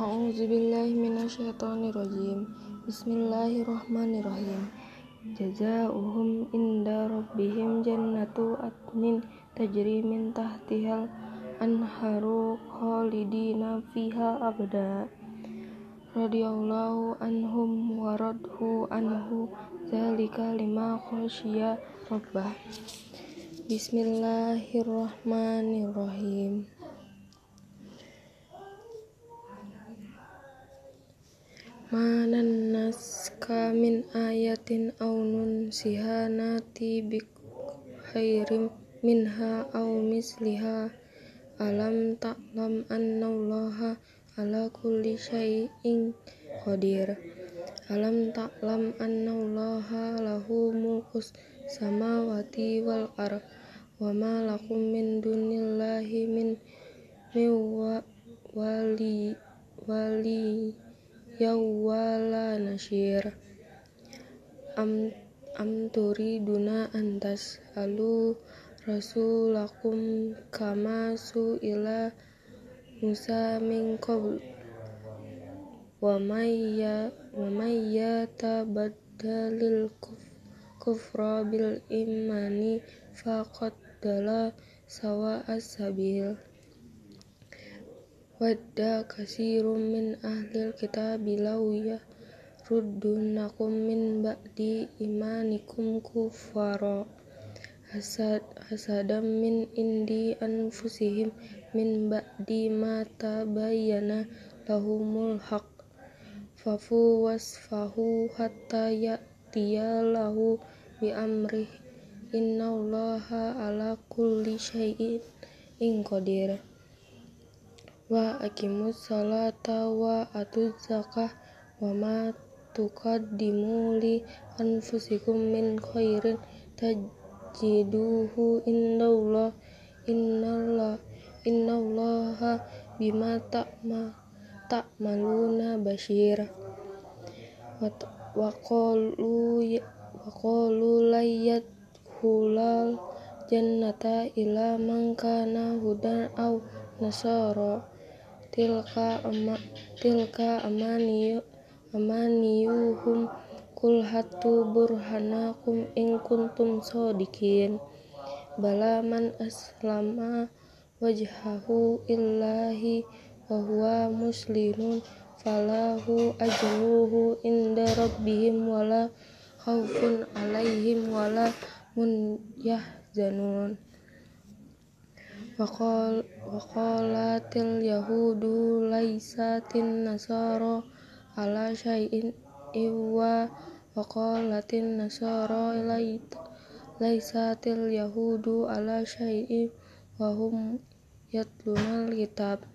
A'udzubillahiminasyaitonirrajim Bismillahirrahmanirrahim. Jazauhum inda rabbihim jannatu adnin tajri min tahtihal anharu khalidina fiha abada. Radhiyallahu anhum waradhu anhu zalika lima khasyiya rabbah. Bismillahirrahmanirrahim Manan naska min ayatin aw nunsiha nati bi minha aw misliha. Alam ta'lam annallaha ala kulli syai'in qadir. Alam ta'lam annallaha lahu mulkus samawati wal ar wa ma lakum min dunillahi min wali wali yawwala nasyir am am turiduna antas. Alu rasulakum kama su ila Musa min qabl. Wa mayya wa mayya kufra bil imani faqad dala sawa as-sabil wadda kasirum min ahlil kitabi law yaruddunakum min ba'di imanikum kuffara hasad hasadam min indi anfusihim. Min ba'di ma tabayyana lahumul haq. Fafu wasfahu hatta ya'tiyalahu bi amrih. Innallaha ala kulli syai'in qadir wa aqimus salata wa atuz zakah wa ma tuqaddimu li anfusikum min khairin tajiduhu indallah innallah innallaha bima ta'ma ta'maluna basyir wa qalu wa qalu layyat hulal jannata ila man kana hudan aw nasara tilka ama tilka amaniyu amaniyuhum kul hatu burhanakum in kuntum sodikin bala man aslama wajhahu illahi wa huwa muslimun falahu ajruhu inda rabbihim wala khaufun alaihim wala mun yahzanun Waqalatil yahudu laisatin nasara ala syai'in iwa waqalatin nasara laisatil yahudu ala syai'in wa hum yatlunal kitab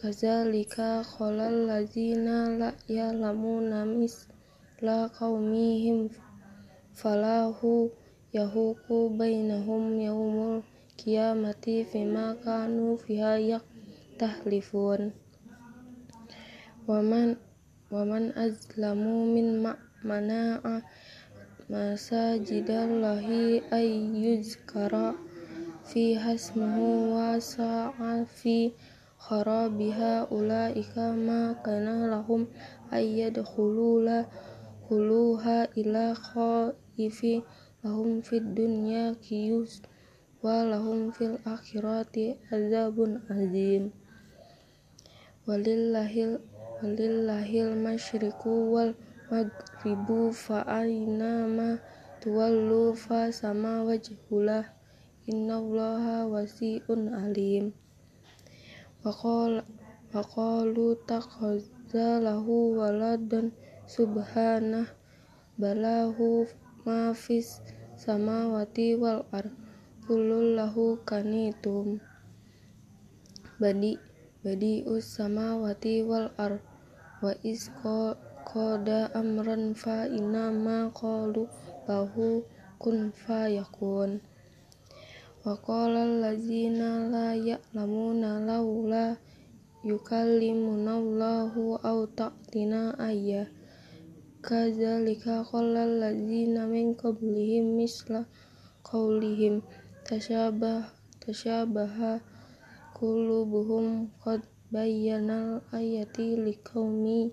kadzalika qalal ladzina la ya'lamuna misla qaumihim falahu yahuku bainahum yaumul qiyamati fima kanu fiha yaktahlifun waman waman azlamu min mana'a masajidallahi ay yuzkara fi hasmuhu wa sa'a fi kharabiha ulaika ma kana lahum ay yadkhulula khuluha ila khaifi lahum fid dunya kiyus walahum fil akhirati azabun azim. Walillahil walillahil masyriqu wal maghribu fa aina ma tuwallu fa sama wajhulah. Innallaha wasi'un alim. Waqala waqalu takhazza lahu waladan subhanah balahu ma fis samawati wal ardh kulul lahu kanitum. Badi badi us samawati wal ar wa is qada amran fa inna ma qalu lahu kun fayakun wa qala allazina la ya'lamuna laula yukallimuna Allahu aw ta'tina ayya. Kadzalika qala allazina min qablihim misla qaulihim tasyabah tasyabaha qulubuhum qad bayyanal ayati liqaumi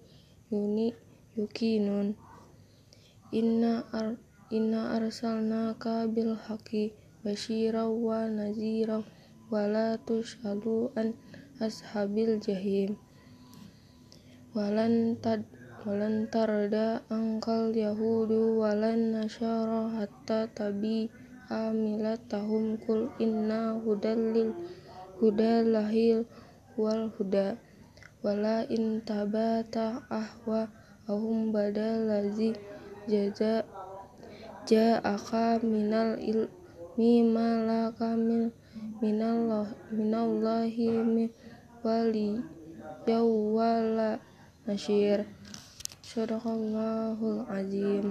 yuni yuqinun. Inna ar inna arsalnaka bil haqqi basyira wa nazira wa la an ashabil jahim. Walan tad walan tarda angkal yahudu walan nasyara hatta tabi amilatahum kul inna hudallil hudalahil wal huda. Wala in tabata ahwa ahum badalazi jaza ja'aka minal ilmi malaka min minallah minallahi min wali yawwala nasyir sadaqallahul azim